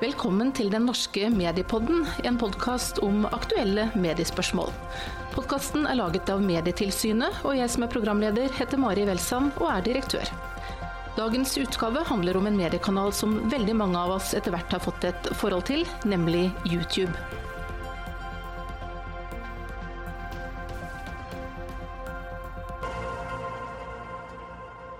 Velkommen til Den norske mediepodden, en podkast om aktuelle mediespørsmål. Podkasten er laget av Medietilsynet, og jeg som er programleder heter Mari Welsand og er direktør. Dagens utgave handler om en mediekanal som veldig mange av oss etter hvert har fått et forhold til, nemlig YouTube.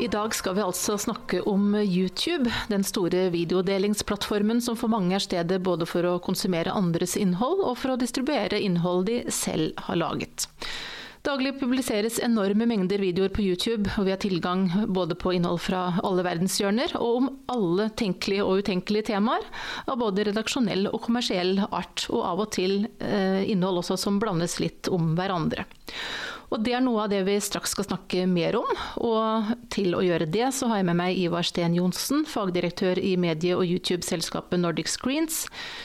I dag skal vi altså snakke om YouTube, den store videodelingsplattformen som for mange er stedet både for å konsumere andres innhold og for å distribuere innhold de selv har laget. Daglig publiseres enorme mengder videoer på YouTube, og vi har tilgang både på innhold fra alle verdenshjørner og om alle tenkelige og utenkelige temaer, av både redaksjonell og kommersiell art, og av og til eh, innhold også som blandes litt om hverandre. Og det er noe av det vi straks skal snakke mer om. Og til å gjøre det, så har jeg med meg Ivar Sten Johnsen, fagdirektør i medie- og YouTube-selskapet Nordic Screens,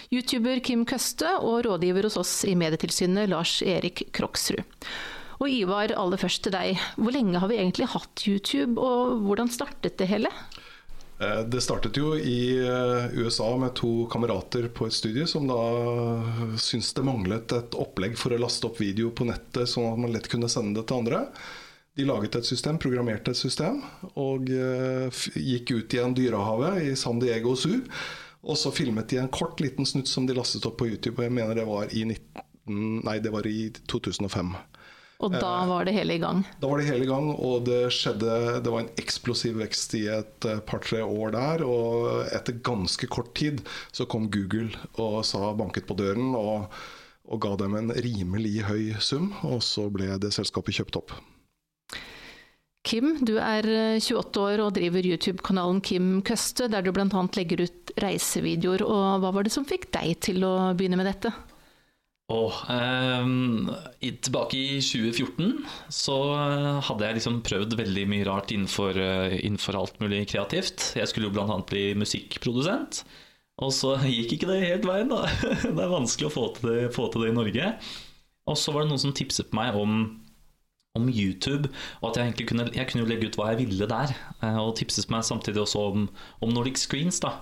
YouTuber Kim Køste og rådgiver hos oss i Medietilsynet Lars Erik Kroksrud. Og Ivar, aller først til deg. Hvor lenge har vi egentlig hatt YouTube, og hvordan startet det hele? Eh, det startet jo i eh, USA med to kamerater på et studie som da syntes det manglet et opplegg for å laste opp video på nettet, sånn at man lett kunne sende det til andre. De laget et system, programmerte et system, og eh, gikk ut i en dyrehavet i San Diego Zoo. Og så filmet de en kort, liten snutt som de lastet opp på YouTube. Og jeg mener det var i, 19, nei, det var i 2005. Og da eh, var det hele i gang? Da var det hele i gang, og det skjedde Det var en eksplosiv vekst i et eh, par-tre år der. Og etter ganske kort tid så kom Google og sa banket på døren og, og ga dem en rimelig høy sum, og så ble det selskapet kjøpt opp. Kim, du er 28 eh, år og driver YouTube-kanalen Kim Køste, der du bl.a. legger ut reisevideoer. Og hva var det som fikk deg til å begynne med dette? Oh, i, tilbake i 2014 så eh, hadde jeg liksom prøvd veldig mye rart innenfor, uh, innenfor alt mulig kreativt. Jeg skulle jo bl.a. bli musikkprodusent. Og så gikk ikke det helt veien, da. Det er vanskelig å få til det, få til det i Norge. Og så var det noen som tipset meg om, om YouTube, og at jeg egentlig kunne, jeg kunne legge ut hva jeg ville der. Og tipset meg samtidig også om, om Nordic Screens. da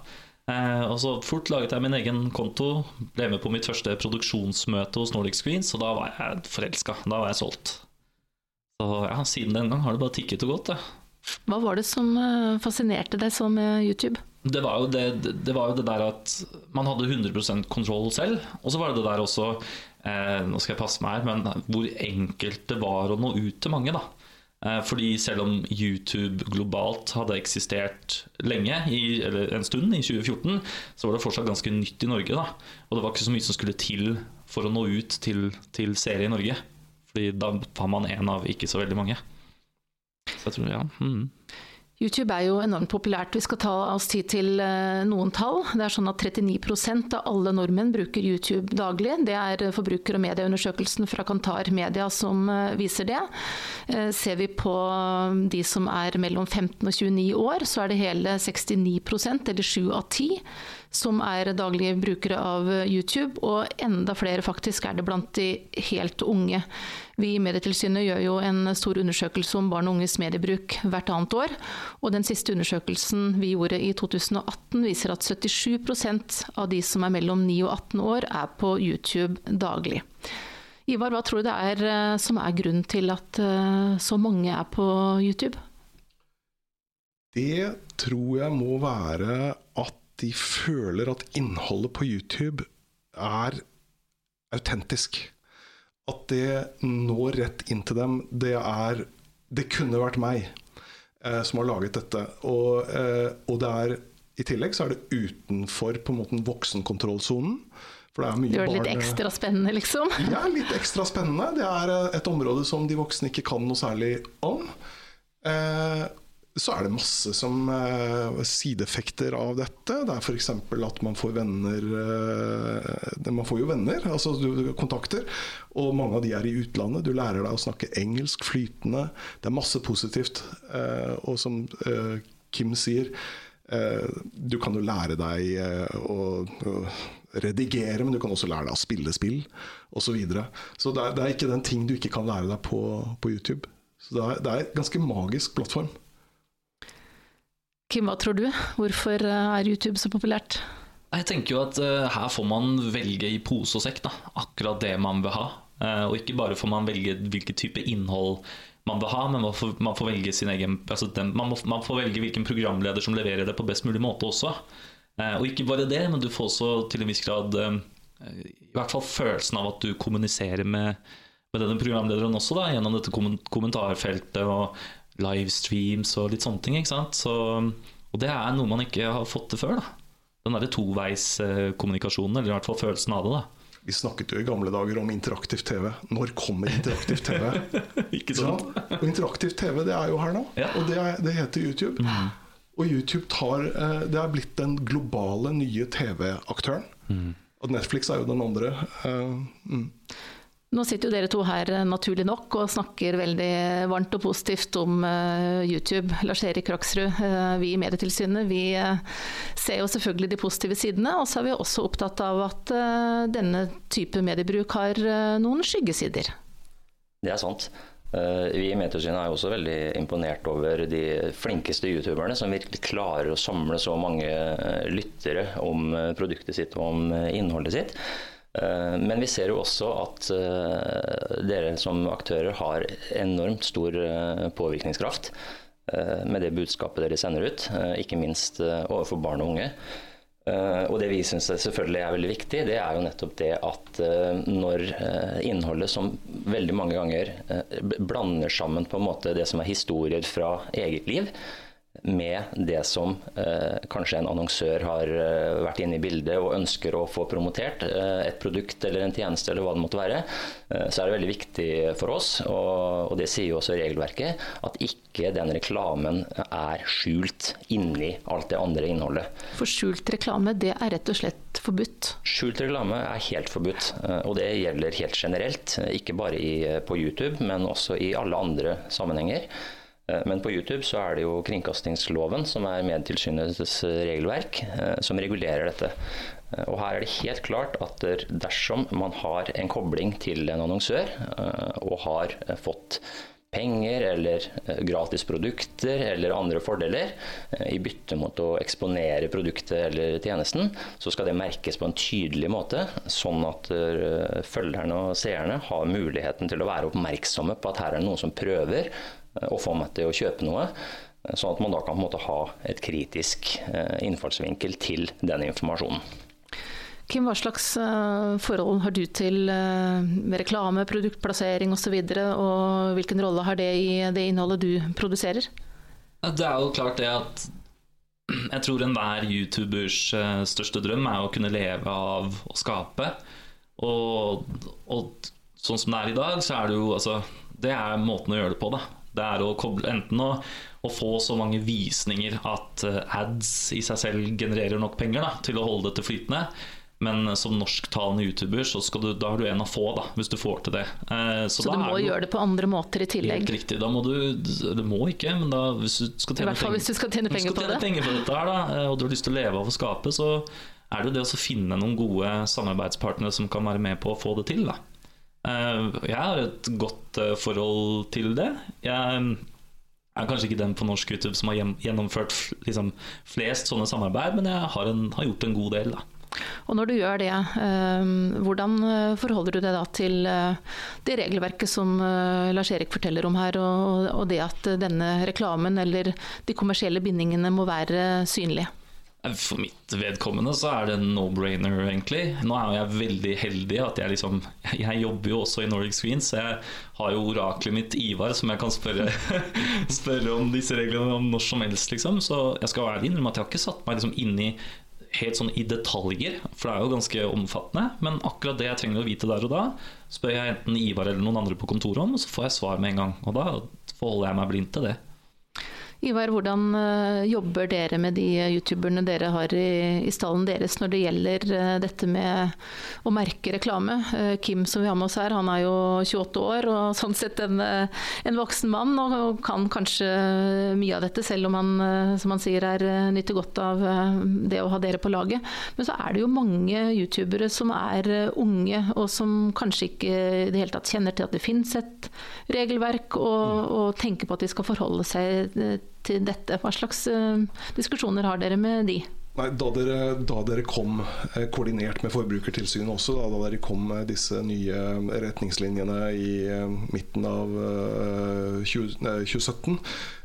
Eh, og så fort laget jeg min egen konto, ble med på mitt første produksjonsmøte hos Nordic Screens, og da var jeg forelska. Da var jeg solgt. Så ja, siden den gang har det bare tikket og gått, det. Hva var det som eh, fascinerte deg så med YouTube? Det var, jo det, det var jo det, der at man hadde 100% kontroll selv. Og så var det det der også eh, Nå skal jeg passe meg her, men hvor enkelt det var å nå ut til mange. da fordi selv om YouTube globalt hadde eksistert lenge, i, eller en stund, i 2014, så var det fortsatt ganske nytt i Norge. Da. Og det var ikke så mye som skulle til for å nå ut til, til serie i Norge. Fordi da var man en av ikke så veldig mange. Så jeg tror, ja. Mm. YouTube er jo enormt populært. Vi skal ta oss tid til eh, noen tall. Det er sånn at 39% av alle nordmenn bruker YouTube daglig. Det er forbruker- og medieundersøkelsen fra Kantar Media som eh, viser det. Eh, ser vi på de som er mellom 15 og 29 år, så er det hele 69% eller 7 av 10 som er daglige brukere av YouTube, og enda flere faktisk er det blant de helt unge. Vi i Medietilsynet gjør jo en stor undersøkelse om barn og unges mediebruk hvert annet år, og den siste undersøkelsen vi gjorde i 2018 viser at 77% av de som er mellom 9 og 18 år er på YouTube daglig. Ivar, hva tror du det er eh, som er grunnen til at eh, så mange er på YouTube? Det tror jeg må være de føler at innholdet på YouTube er autentisk. At det når rett inn til dem. Det er Det kunne vært meg eh, som har laget dette. Og, eh, og, det er i tillegg så er det utenfor på en måte voksenkontrollsonen. For det er mye Gjør det litt barn... ekstra spennende, liksom? Ja, litt ekstra spennende. Det er eh, et område som de voksne ikke kan noe særlig om. Eh, så er det masse som uh, sideeffekter av dette. Det er f.eks. at man får venner uh, Man får jo venner, altså du, kontakter, og mange av de er i utlandet. Du lærer deg å snakke engelsk flytende. Det er masse positivt. Uh, og som Kim sier, du kan jo lære deg å, redigere, men du kan også lære deg å spille spill osv. Så, videre. så det er, det er, ikke den ting du ikke kan lære deg på, på YouTube. Så det er, det er en ganske magisk plattform. Kim, hva tror du? Hvorfor eh, er YouTube så populært? Jeg tenker jo at uh, her får man velge i pose og sekk da, akkurat det man vil ha. Uh, og ikke bare får man velge hvilken type innhold man vil ha, men man får, man får velge sin egen altså den, man, må, man, får velge hvilken programleder som leverer det på best mulig måte også. Uh, og ikke bare det, men du får også til en viss grad i hvert fall følelsen av at du kommuniserer med, med denne programlederen også, da, gjennom dette kommentarfeltet og livestreams og litt sånne ting. ikke sant? Så, og det er noe man ikke har fått til før. da den derre toveiskommunikasjonen, eller i hvert fall følelsen av det. da. Vi snakket jo i gamle dager om interaktiv TV. Når kommer interaktiv TV? Ikke sant? Og interaktiv TV det er jo her nå, ja. og det, er, det, heter YouTube. Mm. Og YouTube tar, eh, det er blitt den globale nye TV-aktøren. Mm. Og Netflix er jo den andre. Uh, mm. Nå sitter jo dere to her eh, naturlig nok og snakker veldig varmt og positivt om uh, YouTube. Lars-Erik Kraksrud, uh, vi i Medietilsynet vi ser jo selvfølgelig de positive sidene. Og så er vi også opptatt av at denne type mediebruk har noen skyggesider. Det er sant. Vi i Medietilsynet er jo også veldig imponert over de flinkeste youtuberne som virkelig klarer å samle så mange lyttere om produktet sitt og om innholdet sitt. Eh, men vi ser jo også at eh, dere som aktører har enormt stor eh, påvirkningskraft med det budskapet dere sender ut, ikke minst overfor barn og unge. Og det vi syns selvfølgelig er veldig viktig, det er jo nettopp det at når innholdet som veldig mange ganger blander sammen på en måte det som er historier fra eget liv, med det som eh, kanskje en annonsør har eh, vært inne i bildet og ønsker å få promotert, eh, et produkt eller en tjeneste eller hva det måtte være, eh, så er det veldig viktig for oss, og, og, det sier jo også regelverket, at ikke den reklamen er skjult inni alt det andre innholdet. For skjult reklame, det er rett og slett forbudt? Skjult reklame er helt forbudt, eh, og det gjelder helt generelt. Ikke bare i, på YouTube, men også i alle andre sammenhenger. Eh, men på YouTube så er det jo kringkastingsloven som er Medietilsynets regelverk, eh, som regulerer dette. Eh, og her er det helt klart at dersom man har en kobling til en annonsør og har fått penger eller gratis produkter eller andre fordeler i bytte mot å eksponere produktet eller tjenesten, så skal det merkes på en tydelig måte, sånn at følgerne og seerne har muligheten til å være oppmerksomme på at her er det noen som prøver og få meg til å kjøpe noe. Sånn at man da kan på en måte ha et kritisk eh, innfallsvinkel til den informasjonen. Kim, hva slags eh, forhold har du til eh, reklame, produktplassering osv., og, så og hvilken rolle har det i det innholdet du produserer? Det er jo klart det at jeg tror enhver youtubers største drøm er å kunne leve av å skape. Og, og sånn som det er i dag, så er det jo altså Det er måten å gjøre det på, da. Det er å koble enten å, å, få så mange visninger at eh, ads i seg selv genererer nok penger da, til å holde dette flytende. Men som norsktalende YouTuber så du, da har du en av få, da, hvis du får til det. Eh, så, så du må gjøre det på andre måter i tillegg? Helt riktig. Da må du Du må ikke, men da, hvis du skal tjene, hvis du skal tjene penger, på, det. penger på dette her, da, eh, og du har lyst til å leve av å skape, så er det det å finne noen gode samarbeidspartnere som kan være med på å få det til. da. Eh, jeg har et godt eh, forhold til det. Jeg er kanskje ikke den på norsk YouTube som har gjennomført liksom, flest sånne samarbeid, men jeg har, en, har gjort en god del. da. Og når du gjør det, eh, hvordan forholder du deg da til det regelverket som Lars-Erik forteller om her, og det at denne reklamen eller de kommersielle bindingene må være synlige? For mitt vedkommende så er det no-brainer, egentlig. Nå er jeg veldig heldig at jeg liksom Jeg jobber jo også i Nordic Screens, så jeg har jo oraklet mitt Ivar som jeg kan spørre, spørre om disse reglene om når som helst, liksom. Så jeg skal ærlig innrømme at jeg har ikke satt meg liksom inn helt sånn i detaljer, for det er jo ganske omfattende. Men akkurat det jeg trenger å vite der og da, spør jeg enten Ivar eller noen andre på kontoret om, og så får jeg svar med en gang. Og da forholder jeg meg blind til det. Ivar, hvordan eh, jobber dere med de youtuberne dere har i, i stallen deres når det gjelder eh, dette med å merke reklame? Eh, Kim som vi har med oss her, han er jo 28 år og sånn sett en, en voksen mann og kan kanskje mye av dette, selv om han som han sier er nyter godt av det å ha dere på laget. Men så er det jo mange youtubere som er unge og som kanskje ikke i det hele tatt kjenner til at det finnes et regelverk, og, og tenker på at de skal forholde seg til dette. Hva slags uh, diskusjoner har dere med de? Nei, da dere, da dere, kom eh, koordinert med Forbrukertilsynet også, da, da, dere kom med disse nye retningslinjene i eh, midten av 20, 2017, Eh,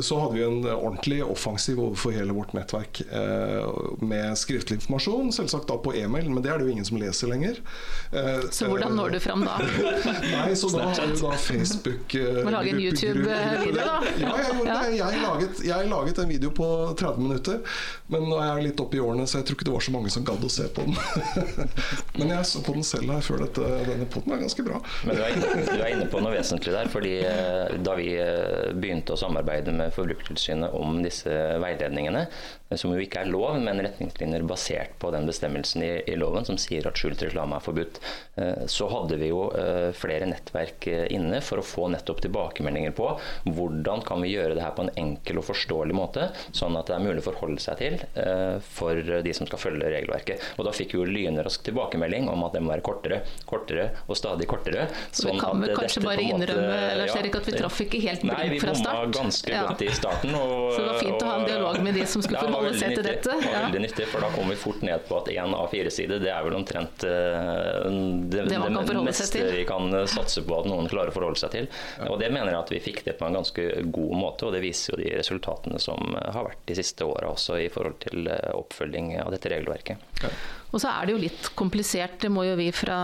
så hadde vi en ordentlig offensiv overfor hele vårt nettverk eh, med skriftlig informasjon, selvsagt da på e-mail, men det er det jo ingen som leser lenger. Eh, så hvordan når du fram da? Nei, så da har du da Facebook Må lage en YouTube-video, da? Ja, jeg gjorde det. Jeg laget, jeg laget en video på 30 minutter, men nå er jeg litt oppe i årene, så jeg tror ikke det var så mange som gadd å se på den. Men jeg så på den selv her før dette, denne potten er ganske bra. Men du er, du er inne på noe vesentlig der, fordi da vi begynte å samarbeide samarbeide med Forbrukertilsynet om disse veiledningene, som jo ikke er lov, men retningslinjer basert på den bestemmelsen i, i loven som sier at skjult reklame er forbudt. Eh, så hadde vi jo eh, flere nettverk eh, inne for å få nettopp tilbakemeldinger på hvordan kan vi gjøre det her på en enkel og forståelig måte, sånn at det er mulig å forholde seg til for de som skal følge regelverket. Og da fikk vi jo lynrask tilbakemelding om at det må være kortere, kortere og stadig kortere. Sånn vi kan vel kanskje bare innrømme Lars Erik, at vi traff ikke helt blink fra start? Nei, vi bomma ganske ja. godt i starten. Og, så det var fint å ha en dialog med de som skulle forholde forholde seg til dette. Det var veldig nyttig, for da kom vi fort ned på at én av fire sider det er vel omtrent uh, det, det, det meste vi kan eh, satse på at noen klarer å forholde seg til. Og Det mener jeg at vi fikk det på en ganske god måte, og det viser jo de resultatene som eh, har vært de siste åra også i forhold til oppfølging av dette regelverket. Ja. Og så er det jo litt komplisert, det må jo vi fra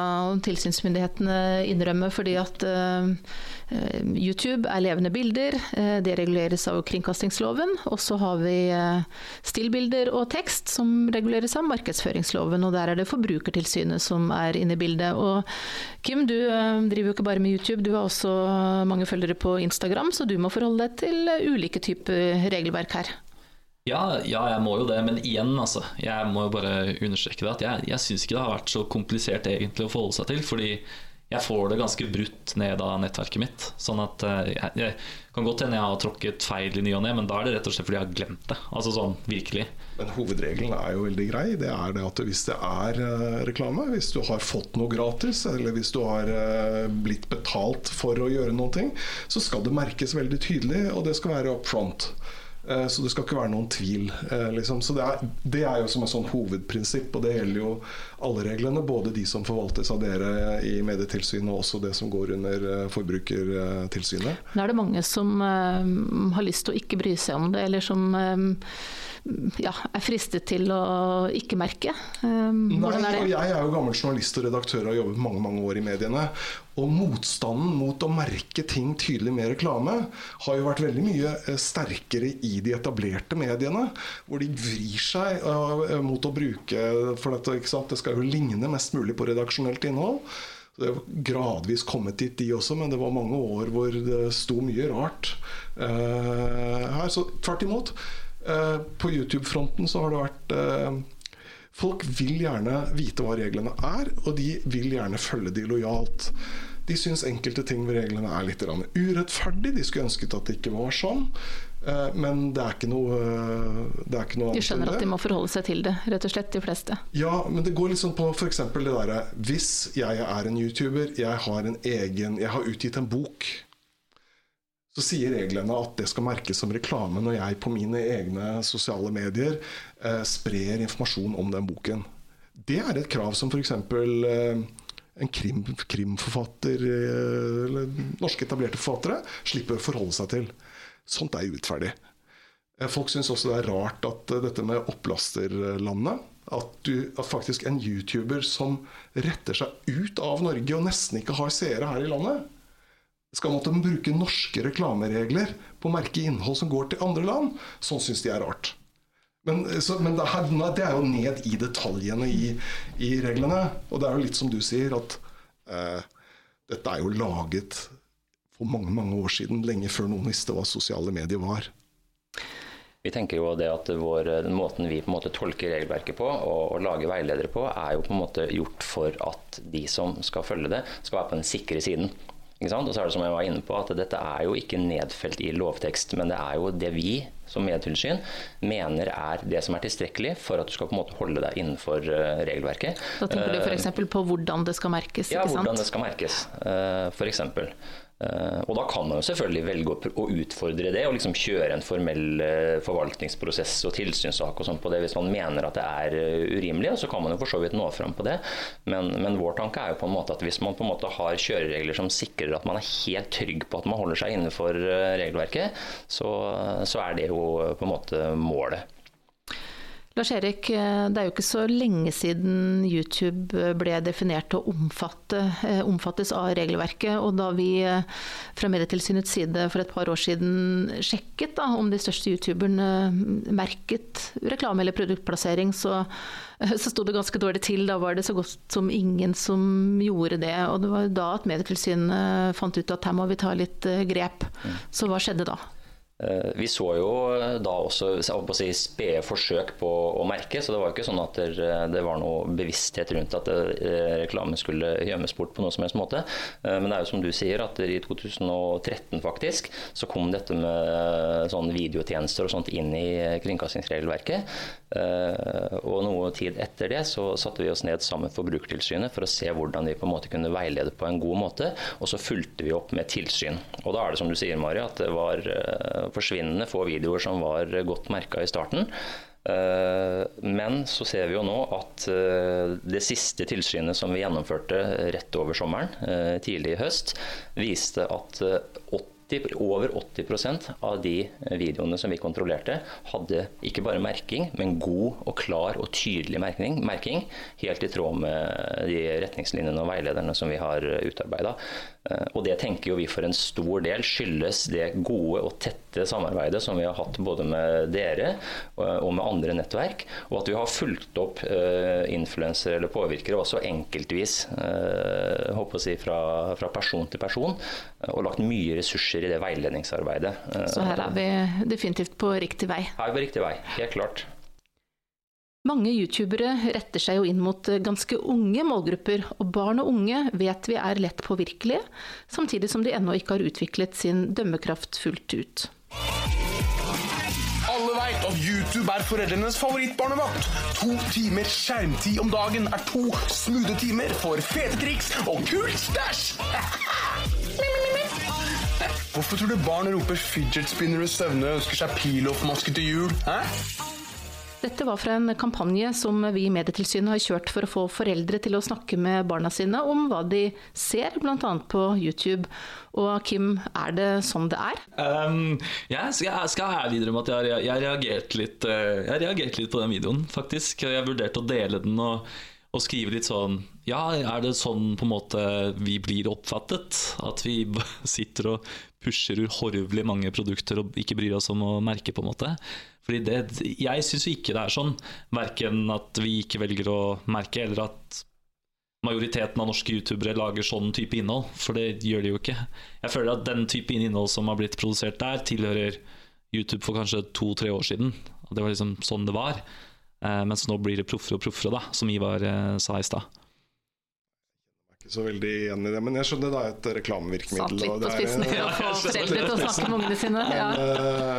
tilsynsmyndighetene innrømme. Fordi at uh, YouTube er levende bilder. Uh, det reguleres av kringkastingsloven. Og så har vi uh, stillbilder og tekst som reguleres av markedsføringsloven. Og der er det Forbrukertilsynet som er inne i bildet. Og Kim, du driver jo ikke bare med YouTube, du har også mange følgere på Instagram, så du må forholde deg til ulike typer regelverk her. Ja, ja, jeg må jo det, men igjen, altså. Jeg må jo bare understreke det. At jeg, jeg syns ikke det har vært så komplisert egentlig å forholde seg til. Fordi jeg får det ganske brutt ned av nettverket mitt. Sånn at eh, jeg, jeg kan godt hende jeg har tråkket feil i ny og ne, men da er det rett og slett fordi jeg har glemt det. Altså sånn virkelig. Men hovedregelen er jo veldig grei. Det er det at hvis det er uh, reklame, hvis du har fått noe gratis, eller hvis du har uh, blitt betalt for å gjøre noe, så skal det merkes veldig tydelig, og det skal være up front. Eh, så det skal ikke være noen tvil. Eh, liksom. Så det er, det er, jo som et sånn hovedprinsipp, og det gjelder jo alle reglene. Både de som forvaltes av dere i Medietilsynet, og også det som går under eh, Forbrukertilsynet. Men er det mange som har lyst til å ikke bry seg om det, eller som ja, er fristet til å ikke merke? Um, Nei, er jeg er jo gammel journalist og redaktør og har jobbet mange mange år i mediene. Og motstanden mot å merke ting tydelig med reklame har jo vært veldig mye eh, sterkere i de etablerte mediene. Hvor de vrir seg uh, mot å bruke for dette. ikke sant? Det skal jo ligne mest mulig på redaksjonelt innhold. Det har gradvis kommet dit, de også, men det var mange år hvor det sto mye rart uh, her. Så tvert imot. Eh, på YouTube-fronten så har det vært eh, Folk vil gjerne vite hva reglene er, og de vil gjerne følge de lojalt. De syns enkelte ting ved reglene er litt urettferdig. De skulle ønsket at det ikke var sånn. Eh, men det er ikke noe, det er ikke noe De skjønner at de må forholde seg til det, rett og slett, de fleste. Ja, men det går litt sånn på f.eks. det derre Hvis jeg er en YouTuber, jeg har en egen Jeg har utgitt en bok så sier reglene at det skal merkes som reklame når jeg på mine egne sosiale medier eh, sprer informasjon om den boken. Det er et krav som f.eks. Eh, en krim, krimforfatter eh, eller norske etablerte forfattere slipper å forholde seg til. Sånt er urettferdig. Eh, folk syns også det er rart at uh, dette med opplasterlandet at, du, at, faktisk en YouTuber som retter seg ut av Norge og nesten ikke har seere her i landet, skal måtte bruke norske reklameregler på å merke innhold som går til andre land. Sånn syns de er rart. Men, så, men det, her, det, er jo ned i detaljene i, i, reglene. Og det er jo litt som du sier, at eh, dette er jo laget for mange mange år siden, lenge før noen visste hva sosiale medier var. Vi tenker jo det at vår, den måten vi på en måte tolker regelverket på og, og lager veiledere på, er jo på en måte gjort for at de som skal følge det, skal være på den sikre siden. Og så er det som jeg var inne på, at Dette er jo ikke nedfelt i lovtekst, men det er jo det vi som medtilsyn mener er det som er tilstrekkelig for at du skal på en måte holde deg innenfor eh, regelverket. Da tenker du f.eks. på hvordan det skal merkes? Ja, hvordan det skal merkes, eh, f.eks. Eh, og da kan man jo selvfølgelig velge å, utfordre det og liksom kjøre en formell eh, forvaltningsprosess og tilsynssak og sånn på det hvis man mener at det er eh, urimelig. Og så kan man jo for så vidt nå fram på det. Men, men, vår tanke er jo på en måte at hvis man på en måte har kjøreregler som sikrer at man er helt trygg på at man holder seg innenfor regelverket, så, så er det jo på en måte målet. Lars Erik, eh, det er jo ikke så lenge siden YouTube ble definert til å omfatte, eh, omfattes av regelverket. Og da vi eh, fra Medietilsynets side for et par år siden sjekket da, om de største youtuberne merket reklame eller produktplassering, så, så sto det ganske dårlig til. Da var det så godt som ingen som gjorde det. Og det var da at Medietilsynet fant ut at her må vi ta litt grep. Så hva skjedde da? Eh, vi så jo da også si, spede forsøk på å merke, så det var ikke sånn at det var noe bevissthet rundt at reklamen reklame skulle gjemmes bort på noen som helst måte. Eh, men det er jo som du sier, at i 2013 faktisk, så kom dette med sånn videotjenester og sånt inn i kringkastingsregelverket. Og noe tid etter det så satte vi oss ned sammen Forbrukertilsynet for å se hvordan vi på en måte kunne veilede på en god måte, og så fulgte vi opp med tilsyn. Og da er det som du sier, Mari, at det var forsvinnende få videoer som var godt merka i starten. Eh, men så ser vi jo nå at eh, det siste tilsynet som vi gjennomførte rett over sommeren, eh, tidlig i høst, viste at 80 over 80% av de videoene som vi kontrollerte, hadde ikke bare merking, men god og klar og tydelig merking, merking helt i tråd med de retningslinjene og veilederne som vi har utarbeida. Eh, og det tenker jo vi for en stor del skyldes det gode og tette samarbeidet som vi har hatt både med dere og med andre nettverk, og at vi har fulgt opp uh, influensere eller påvirkere også enkeltvis håper å si fra, fra, person til person, og lagt mye ressurser i det veiledningsarbeidet. Så her er vi definitivt på riktig vei? Her er vi på riktig vei, helt klart. Mange youtubere retter seg jo inn mot eh, ganske unge målgrupper, og barn og unge vet vi er lett påvirkelige, samtidig som de ennå ikke har utviklet sin dømmekraft fullt ut. Alle veit at YouTube er foreldrenes favorittbarnevakt. To timer skjermtid om dagen er to smoothe timer for fete triks og kult stæsj! Hvorfor tror du barn roper fidget spinner i søvne og ønsker seg piloff-maske til jul? Hæ? Dette var fra en kampanje som vi i Medietilsynet har kjørt for å få foreldre til å snakke med barna sine om hva de ser, bl.a. på YouTube. Og Kim, er det sånn det er? Um, jeg skal, skal ærlig innrømme at jeg, jeg, reagerte litt, eh, jeg litt på den videoen, faktisk. Jeg vurderte å dele den. og og skrive litt sånn Ja, er det sånn på en måte vi blir oppfattet? At vi sitter og pusher uhorvelig mange produkter og ikke bryr oss om å merke, på en måte? Fordi det, Jeg syns ikke det er sånn. Verken at vi ikke velger å merke, eller at majoriteten av norske youtubere lager sånn type innhold. For det gjør de jo ikke. Jeg føler at den type innhold som har blitt produsert der, tilhører YouTube for kanskje to-tre år siden. Og det var liksom sånn det var. Eh, mens nå blir det proffere og proffere, da, som Ivar eh, sa i stad ikke så veldig igjen i det, men jeg skjønner det er et reklamevirkemiddel. Satt litt på spissen for å få foreldre til å snakke med ungene sine. Ja.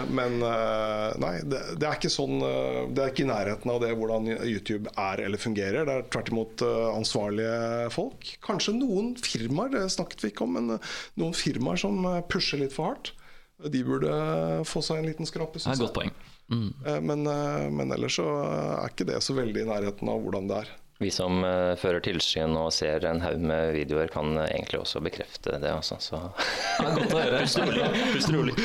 Men, men, eh, nei, det, det, er ikke sånn eh, Det er ikke i nærheten av det hvordan YouTube er eller fungerer. Det er tvert imot eh, ansvarlige folk. Kanskje noen firmaer, det snakket vi ikke om, men noen firmaer som pusher litt for hardt. De burde få seg en liten skrape. Det er et godt poeng. Mm. Men, men ellers så er ikke det så veldig i nærheten av hvordan det er. Vi som uh, fører tilsyn og ser en haug med videoer, kan uh, egentlig også bekrefte det. Også, så. Ja, godt å høre. Pust rolig.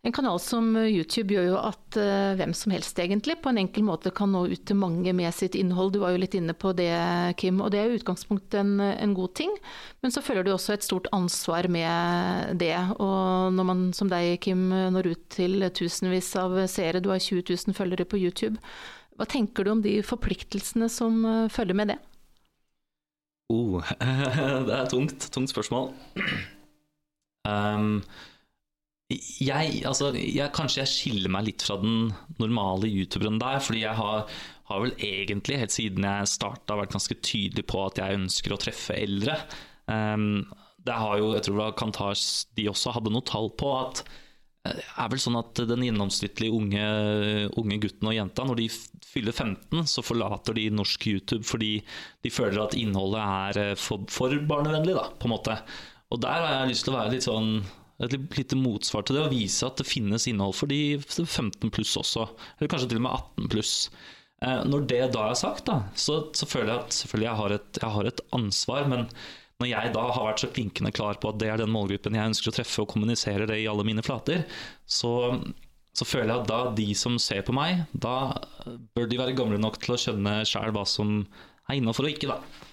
En kanal som YouTube gjør jo at uh, hvem som helst egentlig på en enkel måte kan nå ut til mange med sitt innhold. Du var jo litt inne på det, Kim, og det er i utgangspunktet en, en, god ting. Men så følger du også et stort ansvar med det. Og når man som deg, Kim, når ut til tusenvis av seere, du har 20 000 følgere på YouTube hva tenker du om de forpliktelsene som eh, følger med det? Oh, det er tungt, tungt spørsmål. Um, jeg, altså, jeg, kanskje jeg skiller meg litt fra den normale youtuberen der. Fordi jeg har, har vel egentlig helt siden jeg starta vært ganske tydelig på at jeg ønsker å treffe eldre. Um, det har jo, jeg tror Kantar de også hadde noe tall på at er vel sånn at den gjennomsnittlige unge, unge gutten og jenta, når de fyller 15, så forlater de norsk YouTube fordi de føler at innholdet er eh, for, for barnevennlig, da, på en måte. Og der har jeg lyst til å være litt sånn et lite motsvar til det, å vise at det finnes innhold for de 15 pluss også. Eller kanskje til og med 18 pluss. Eh, når det da er sagt, da, så, så føler jeg at selvfølgelig jeg har, et, jeg har et ansvar, men når jeg da har vært så klinkende klar på at det er den målgruppen jeg ønsker å treffe, og kommuniserer det i alle mine flater, så, så føler jeg at da de som ser på meg, da bør de være gamle nok til å skjønne sjæl hva som er innafor og ikke, da.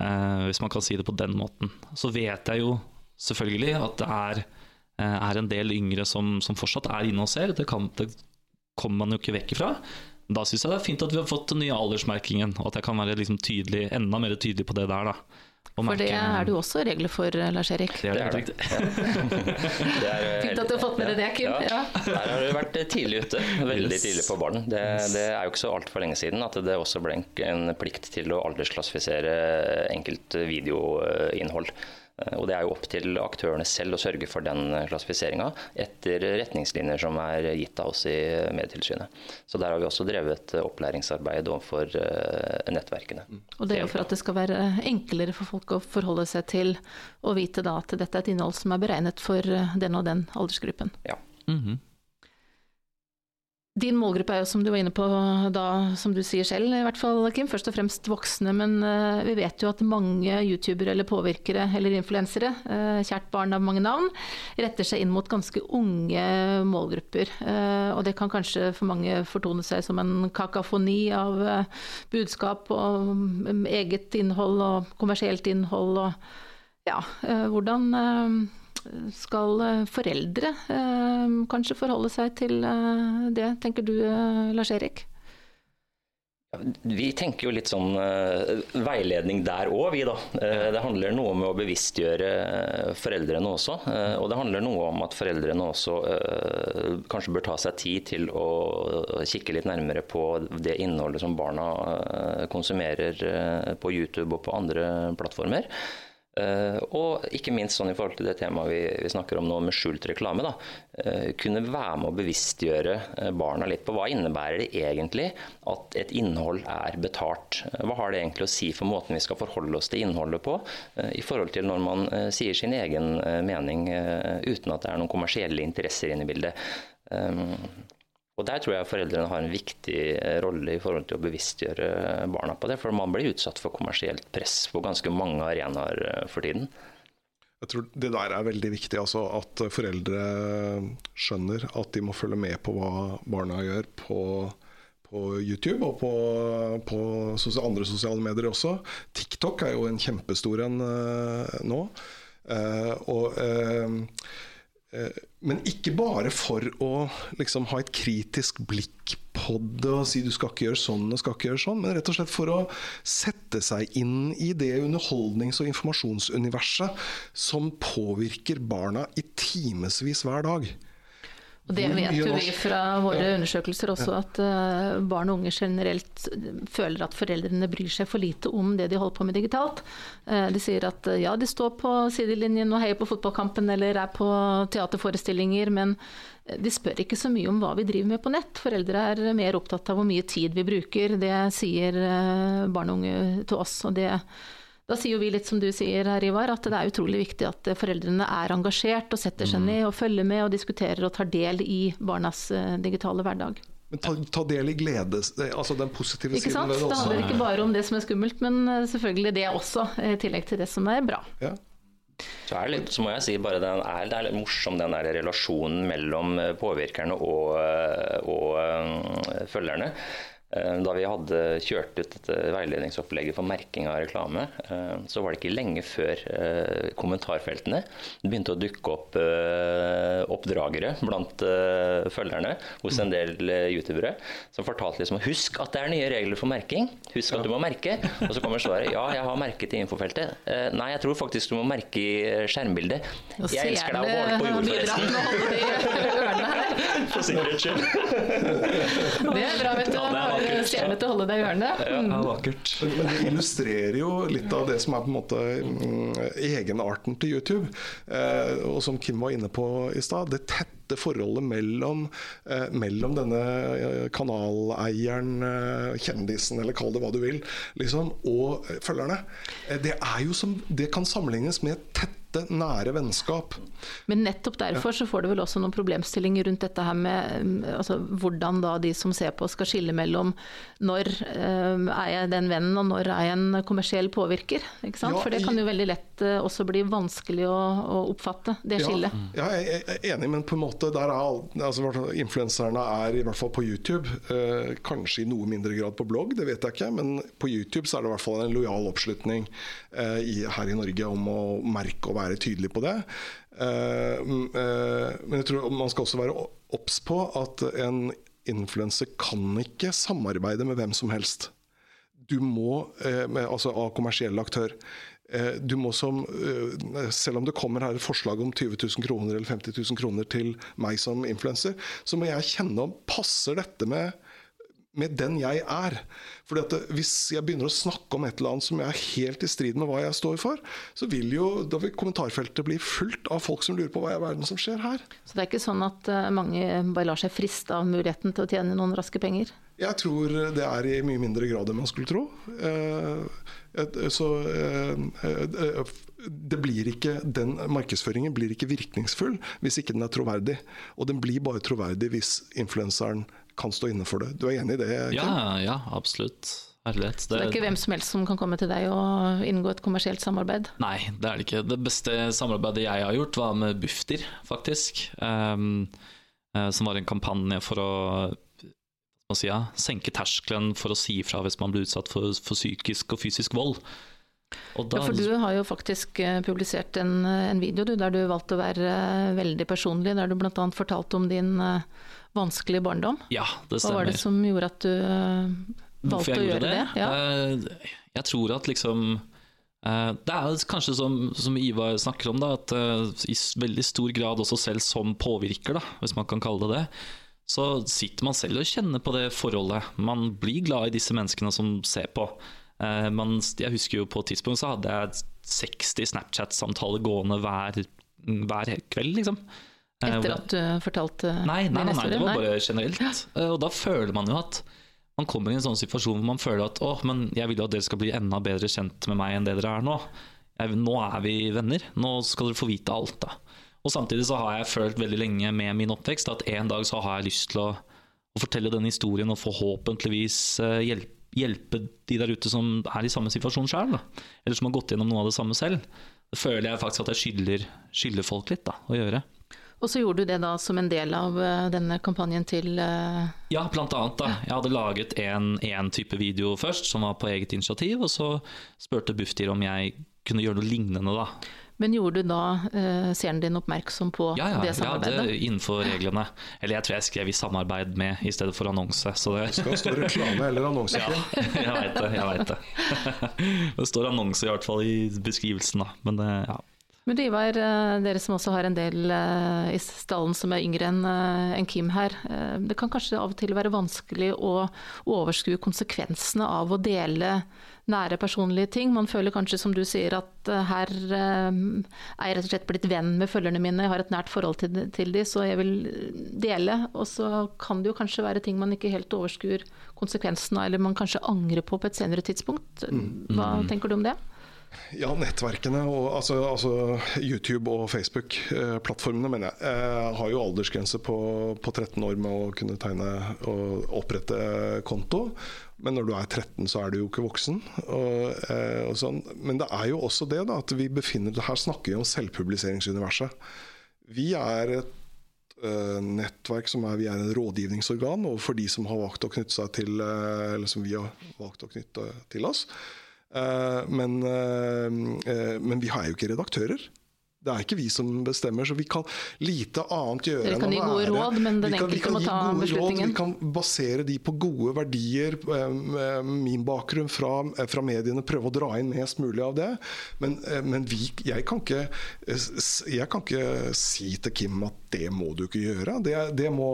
Eh, hvis man kan si det på den måten. Så vet jeg jo selvfølgelig at det er, eh, er en del yngre som, som, fortsatt er inne og ser. Det, kan, det kommer man jo ikke vekk ifra. Da syns jeg det er fint at vi har fått den nye aldersmerkingen, og at jeg kan være liksom tydelig, enda mer tydelig på det der. da. For det er det jo også regler for, Lars Erik. Det er det, er, Fint at du har fått med deg det, Kim. Ja. Her har du vært tidlig ute. Veldig tidlig på barn. Det, det er jo ikke så altfor lenge siden at det også ble en plikt til å aldersklassifisere enkelt videoinnhold. Eh, og Det er jo opp til aktørene selv å sørge for den eh, klassifiseringa etter retningslinjer som er gitt av oss i Medietilsynet. Så Der har vi også drevet opplæringsarbeid overfor eh, nettverkene. Mm. Og Det er jo for at det skal være enklere for folk å forholde seg til og vite da at dette er et innhold som er beregnet for den og den aldersgruppen. Ja. Mm -hmm. Din målgruppe er jo, som du var inne på da, som du sier selv, i hvert fall, Kim, først og fremst voksne. Men uh, vi vet jo at mange youtubere eller påvirkere eller influensere, uh, kjært barn av mange navn, retter seg inn mot ganske unge målgrupper. Uh, og det kan kanskje for mange fortone seg som en kakafoni av budskap og um, eget innhold og kommersielt innhold og ja, hvordan skal eh, foreldre eh, kanskje forholde seg til eh, det, tenker du Lars Erik? Vi tenker jo litt sånn veiledning der òg, vi da. Det handler noe om å bevisstgjøre foreldrene også. Og det handler noe om at foreldrene også kanskje bør ta seg tid til å kikke litt nærmere på det innholdet som barna konsumerer på YouTube og på andre plattformer. Uh, og ikke minst sånn i forhold til det temaet vi, vi snakker om nå med skjult reklame. Da, uh, kunne være med å bevisstgjøre uh, barna litt på hva innebærer det egentlig at et innhold er betalt. hva har det egentlig å si for måten vi skal forholde oss til innholdet på, i forhold til når man sier sin egen mening uten at det er noen kommersielle interesser inne i bildet. Um, og Der tror jeg foreldrene har en viktig eh, rolle i forhold til å bevisstgjøre barna på det. For man blir utsatt for kommersielt press på ganske mange arenaer eh, for tiden. Jeg tror Det der er veldig viktig. Altså at foreldre skjønner at de må følge med på hva barna gjør på, på YouTube og på, på andre sosiale medier også. TikTok er jo en kjempestor en nå. Og Eh, men ikke bare for å liksom, ha et kritisk blikk på det og si du skal ikke gjøre sånn og skal ikke gjøre sånn, men rett og slett for å sette seg inn i det underholdnings- og informasjonsuniverset som påvirker barna i timevis hver dag. Og det vet jo vi fra våre undersøkelser også, at uh, barn og unge generelt føler at foreldrene bryr seg for lite om det de holder på med digitalt. Uh, de sier at ja, de står på sidelinjen og heier på fotballkampen eller er på teaterforestillinger, men de spør ikke så mye om hva vi driver med på nett. Foreldre er mer opptatt av hvor mye tid vi bruker. Det sier barn og unge til oss. og det da sier jo vi litt som du sier her, Ivar, at det er utrolig viktig at foreldrene er engasjert og setter seg mm. ned og følger med og diskuterer og tar del i barnas eh, digitale hverdag. Men ta, ta, del i glede, altså den positive ikke siden ved det også. Det handler ikke bare om det som er skummelt, men eh, selvfølgelig det også, i tillegg til det som er bra. Ja. Så, er det litt, så må jeg si bare den er, Det er litt morsom den der relasjonen mellom eh, påvirkerne og, og følgerne. Eh, da vi hadde kjørt ut dette veiledningsopplegget for merking av reklame, eh, så var det ikke lenge før eh, kommentarfeltene begynte å dukke opp oppdragere blant følgerne hos en del youtubere som fortalte liksom husk at det er nye regler for merking. Husk at du må merke. Og så kommer svaret ja, jeg har merket i infofeltet. Nei, jeg tror faktisk du må merke i skjermbildet. Jeg elsker deg og på jord, forresten. For sikkerhets skyld. Det er bra, vet du. bare stjernete holde deg i hjørnet. Mm. Ja, vakkert. Men det illustrerer jo litt av det som er på en måte mm, egenarten til YouTube. Eh, og som Kim var inne på i stad, det tette forholdet mellom, eh, mellom denne eh, kanaleieren, eh, kjendisen, eller kall det hva du vil, liksom, og følgerne. Eh, det, er jo som, det kan sammenlignes med tette, nære vennskap. Men nettopp derfor så får du vel også noen problemstillinger rundt dette her med mm, altså, hvordan da de som ser på skal skille mellom når øh, er jeg den vennen og når er jeg en kommersiell påvirker. Ikke sant? Ja, For det kan jo veldig lett øh, også bli vanskelig å, å oppfatte, det skillet. Ja, ja, jeg er enig, men på en måte der er altså, influenserne er i hvert fall på YouTube. øh, kanskje i noe mindre grad på blogg, det vet jeg ikke. Men på YouTube så er det i hvert fall en lojal oppslutning eh, i, her i Norge om å merke og være tydelig på det. Eh, eh, men jeg tror man skal også være obs på at en influenser kan ikke samarbeide med hvem som helst du må, eh, altså av kommersiell aktør du må som, Selv om det kommer her et forslag om 20 000 kroner eller 50 000 kroner til meg som influenser, så må jeg kjenne om passer dette med med den jeg er. Fordi at Hvis jeg begynner å snakke om et eller annet som jeg er helt i strid med hva jeg står for, så vil jo da vil kommentarfeltet bli fullt av folk som lurer på hva i verden som skjer her. Så det er ikke sånn at eh, mange bare lar seg friste av muligheten til å tjene noen raske penger? Jeg tror det er i mye mindre grad enn man skulle tro. Eh, Så eh, det blir ikke, Den markedsføringen blir ikke virkningsfull hvis ikke den er troverdig. Og den blir bare troverdig hvis influenseren kan stå inne for det. Du er enig i det? Kim? Ja, ja, absolutt. Herlighet. Så det er ikke hvem som helst som kan komme til deg og inngå et kommersielt samarbeid? Nei, det er det ikke. Det beste samarbeidet jeg har gjort, var med Bufdir, faktisk. Um, eh, som var en kampanje for å si, ja, senke terskelen for å si ifra hvis man blir utsatt for, for psykisk og fysisk vold. Da, Ja, for du har jo faktisk eh, publisert en, eh, en video du, der du valgte å være eh, veldig personlig, der du bl.a. fortalte om din vanskelige barndom. ja, det stemmer. Hva var det som gjorde at du valgte å gjøre det? det? Ja. Jeg tror at liksom Det er kanskje som, som Ivar snakker om, da, at i veldig stor grad også selv som påvirker, da, hvis man kan kalle det det, så sitter man selv og kjenner på det forholdet. Man blir glad i disse menneskene som ser på. Eh, Man, jeg husker jo på et tidspunkt så hadde jeg 60 Snapchat-samtaler gående hver, hver kveld, liksom. Eh, Etter at du fortalte Nei, nei, nei, nei, det var bare generelt. Eh, Og da føler man jo at man kommer i en sånn situasjon hvor man føler at å, men jeg vil jo at dere skal bli enda bedre kjent med meg enn det dere er nå. Jeg, nå er vi venner. Nå skal dere få vite alt, da. Og samtidig så har jeg følt veldig lenge med min oppvekst at en dag så har jeg lyst til å, å fortelle denne historien og forhåpentligvis hjelpe, hjelpe de der ute som er i samme situasjon sjøl, eller som har gått gjennom noe av det samme selv. Det føler jeg faktisk at jeg skylder, skylder folk litt da, å gjøre. Og så gjorde du det da som en del av eh, denne kampanjen til uh... Ja, blant annet. da. Jeg hadde laget en, en type video først, som var på eget initiativ, og så spurte Bufdir om jeg kunne gjøre noe lignende, da. Men gjorde du da eh, seeren din oppmerksom på Ja, ja, det ja det innenfor reglene. Eller jeg tror jeg skrev i samarbeid med i stedet for annonse. Så det, Skal stå reklame eller annonse? ja, jeg veit det. jeg vet det. Det står annonse i hvert fall i beskrivelsen, da. Men det, ja. Men du Ivar, eh, dere som også har en del eh, i stallen som er yngre enn eh, Kim her. Det kan kanskje av og til være vanskelig å overskue konsekvensene av å dele nære personlige ting. Man føler kanskje, som du sier, at her er jeg rett og slett blitt venn med følgerne mine, jeg har et nært forhold til, til de, så jeg vil dele. Og så kan det jo kanskje være ting man ikke helt overskuer konsekvensene av, eller man kanskje angrer på på et senere tidspunkt. Hva tenker du om det? Ja, nettverkene, og, altså, altså YouTube og Facebook-plattformene, mener jeg, eh, har jo aldersgrense på, på 13 år med å kunne tegne og opprette konto. Men når du er 13, så er du jo ikke voksen. Og, eh, og sånn. Men det er jo også det da, at vi befinner Her snakker vi om selvpubliseringsuniverset. Vi er et eh, nettverk som er, vi er en rådgivningsorgan overfor de som har valgt å knytte seg til eh, Eller som vi har valgt å knytte til oss. Eh, men, eh, eh, men vi er jo ikke redaktører. Det er ikke vi som bestemmer, så vi kan lite annet gjøre enn kan gi gode råd, men den vi kan, vi enkelte må ta beslutningen. Råd, vi kan basere de på gode verdier. Min bakgrunn fra, fra mediene, prøve å dra inn mest mulig av det. Men, men vi, jeg, kan ikke, jeg kan ikke si til Kim at det må du ikke gjøre. Det, det må,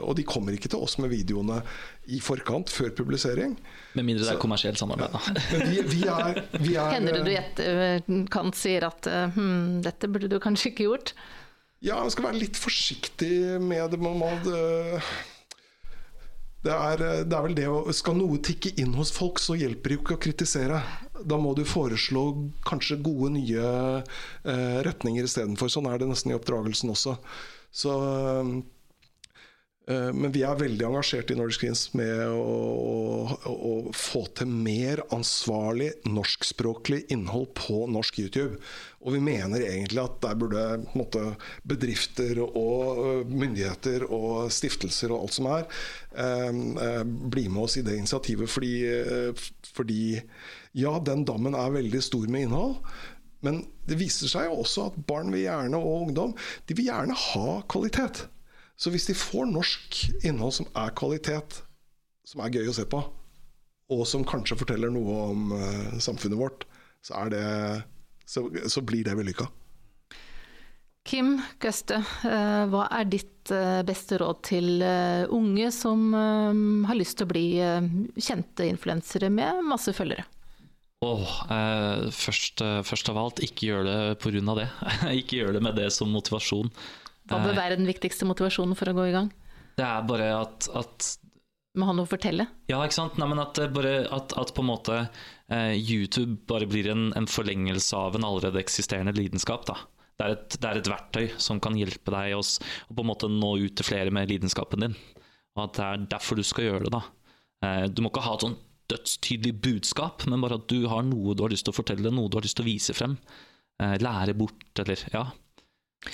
og de kommer ikke til oss med videoene i forkant, før publisering. Med mindre det er kommersielt samarbeid, da. Men vi, vi er, vi er Hender det du kan etterkant sier at hm, dette burde du kanskje ikke gjort? Ja, man skal være litt forsiktig med det. Man må, det, er, det er vel det å Skal noe tikke inn hos folk, så hjelper det jo ikke å kritisere. Da må du foreslå kanskje gode, nye eh, retninger istedenfor. Sånn er det nesten i oppdragelsen også. Så Eh, men vi er veldig engasjert i Nordic Greens med å, å, å, få til mer ansvarlig norskspråklig innhold på norsk YouTube. Og vi mener egentlig at der burde måte, bedrifter og eh, myndigheter og stiftelser og alt som er, eh, bli med oss i det initiativet. Fordi, fordi ja, den dammen er veldig stor med innhold. Men det viser seg jo også at barn vil gjerne, og ungdom de vil gjerne ha kvalitet. Så hvis de får norsk innhold som er kvalitet, som er gøy å se på, og som kanskje forteller noe om uh, samfunnet vårt, så, det, så, så blir det vellykka. Kim Gøste, uh, hva er ditt uh, beste råd til unge som har lyst til å bli kjente influensere med masse følgere? Oh, eh, først, først, av alt, ikke gjør det pga. det. ikke gjør det med det som motivasjon. Hva bør være den viktigste motivasjonen for å gå i gang? Det er bare at, at Må ha noe å fortelle? Ja, ikke sant. Nei, men at, bare, at, at på en måte eh, YouTube bare blir en, en, forlengelse av en allerede eksisterende lidenskap. da. Det er, et, det er et verktøy som kan hjelpe deg å på en måte nå ut til flere med lidenskapen din. Og at det er derfor du skal gjøre det. da. Eh, du må ikke ha et sånn dødstydelig budskap, men bare at du har noe du har lyst til å fortelle, noe du har lyst til å vise frem. Eh, lære bort, eller ja.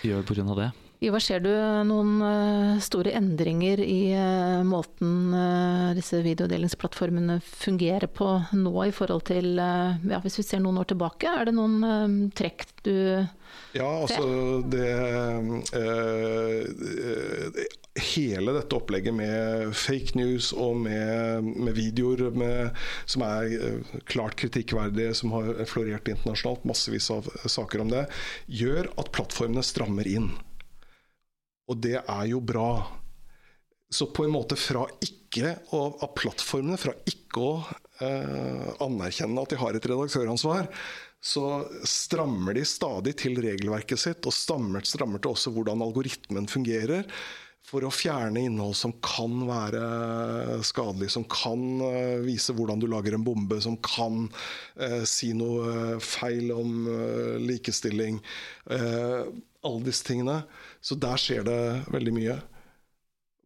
Gjør det grunn av det. Ivar, ser du noen eh, store endringer i eh, måten eh, disse videodelingsplattformene fungerer på nå i forhold til ja, Hvis vi ser noen år tilbake, er det noen trekk du Ja, altså det øh, Hele dette opplegget med fake news og med, med videoer med, som er klart kritikkverdige, som har florert internasjonalt, massevis av saker om det, gjør at plattformene strammer inn. Og det er jo bra. Så på en måte fra ikke å, av plattformene, fra ikke å eh, anerkjenne at de har et redaktøransvar, så strammer de stadig til regelverket sitt, og strammer, strammer til også hvordan algoritmen fungerer. For å fjerne innhold som kan være skadelig, som kan uh, vise hvordan du lager en bombe, som kan eh, si noe feil om eh, likestilling. Alle disse tingene. Så der skjer det veldig mye.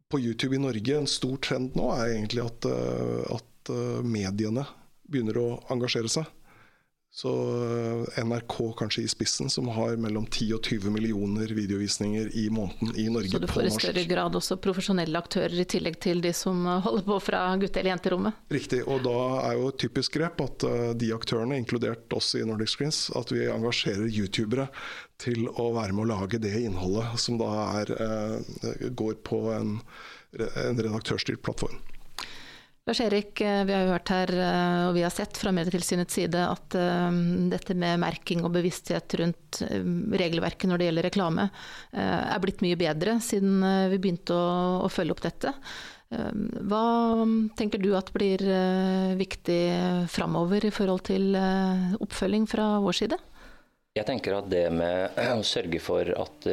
På YouTube i Norge, en stor trend nå er egentlig at, eh, at eh, mediene begynner å engasjere seg. Så eh, NRK kanskje i spissen, som har mellom 10 og 20 millioner videovisninger i måneden i Norge på norsk. Så du får i større grad også profesjonelle aktører i tillegg til de som holder på fra gutte- eller jenterommet? Riktig, og da er jo et typisk grep at de aktørene, inkludert oss i Nordic Screens, at vi engasjerer youtubere til å være med å lage det innholdet som da er, eh, går på en, en redaktørstyrt plattform. Lars Erik, eh, vi har jo hørt her, eh, og vi har sett fra Medietilsynets side, at dette med merking og bevissthet rundt regelverket når det gjelder reklame, er blitt mye bedre siden vi begynte å, å følge opp dette. Hva tenker du at blir viktig framover i forhold til oppfølging fra vår side? Jeg tenker at det med å sørge for at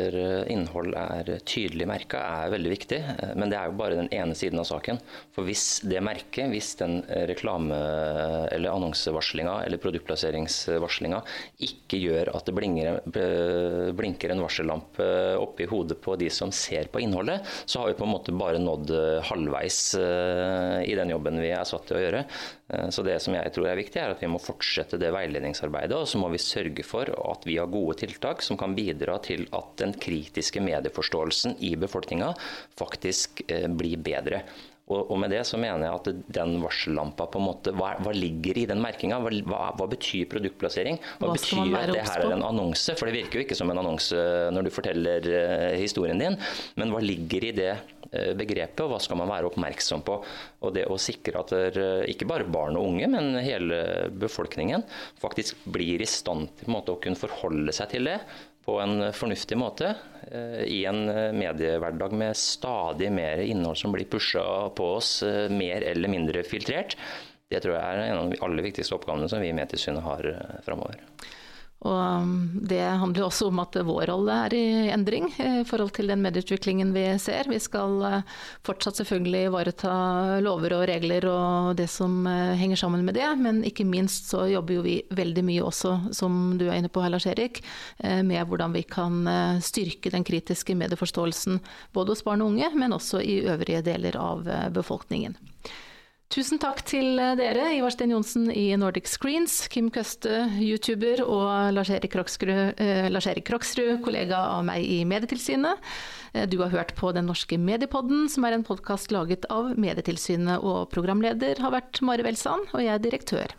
innhold er tydelig merka er veldig viktig. Men det er jo bare den ene siden av saken. For hvis det merket, hvis den reklame- eller annonsevarslinga eller produktplasseringsvarslinga ikke gjør at det blinker, blinker en varsellampe oppi hodet på de som ser på innholdet, så har vi på en måte bare nådd halvveis eh, i den jobben vi er satt til å gjøre. Eh, så det som jeg tror er viktig, er at vi må fortsette det veiledningsarbeidet. Og så må vi sørge for at vi har gode tiltak som kan bidra til at den kritiske medieforståelsen i befolkninga faktisk eh, blir bedre. Og, og, med det så mener jeg at den varsellampa på en måte, Hva, hva ligger i den merkinga? Hva, hva, betyr produktplassering? Hva, hva betyr at det her er en annonse? For det virker jo ikke som en annonse når du forteller uh, historien din. Men hva ligger i det uh, begrepet, og hva skal man være oppmerksom på? Og det å sikre at der, uh, ikke bare barn og unge, men hele befolkningen faktisk blir i stand til måte, å kunne forholde seg til det på en fornuftig måte i en mediehverdag med stadig mer innhold som blir pusha på oss, mer eller mindre filtrert. Det tror jeg er en av de aller viktigste oppgavene som vi i Medtilsynet har framover. Og um, det handler også om at vår rolle er i endring i forhold til den medieutviklingen vi ser. Vi skal uh, fortsatt selvfølgelig ivareta lover og regler og det som uh, henger sammen med det, men ikke minst så jobber jo vi veldig mye også, som du er inne på her Lars Erik, med hvordan vi kan styrke den kritiske medieforståelsen både hos barn og unge, men også i øvrige deler av befolkningen. Tusen takk til eh, dere, Ivar Sten Johnsen i Nordic Screens, Kim Køste, YouTuber, og Lars-Erik Kroksrud, eh, Lars kollega av meg i Medietilsynet. Eh, du har hørt på Den norske mediepodden, som er en podkast laget av Medietilsynet, og programleder har vært Mari Welsand, og jeg er direktør.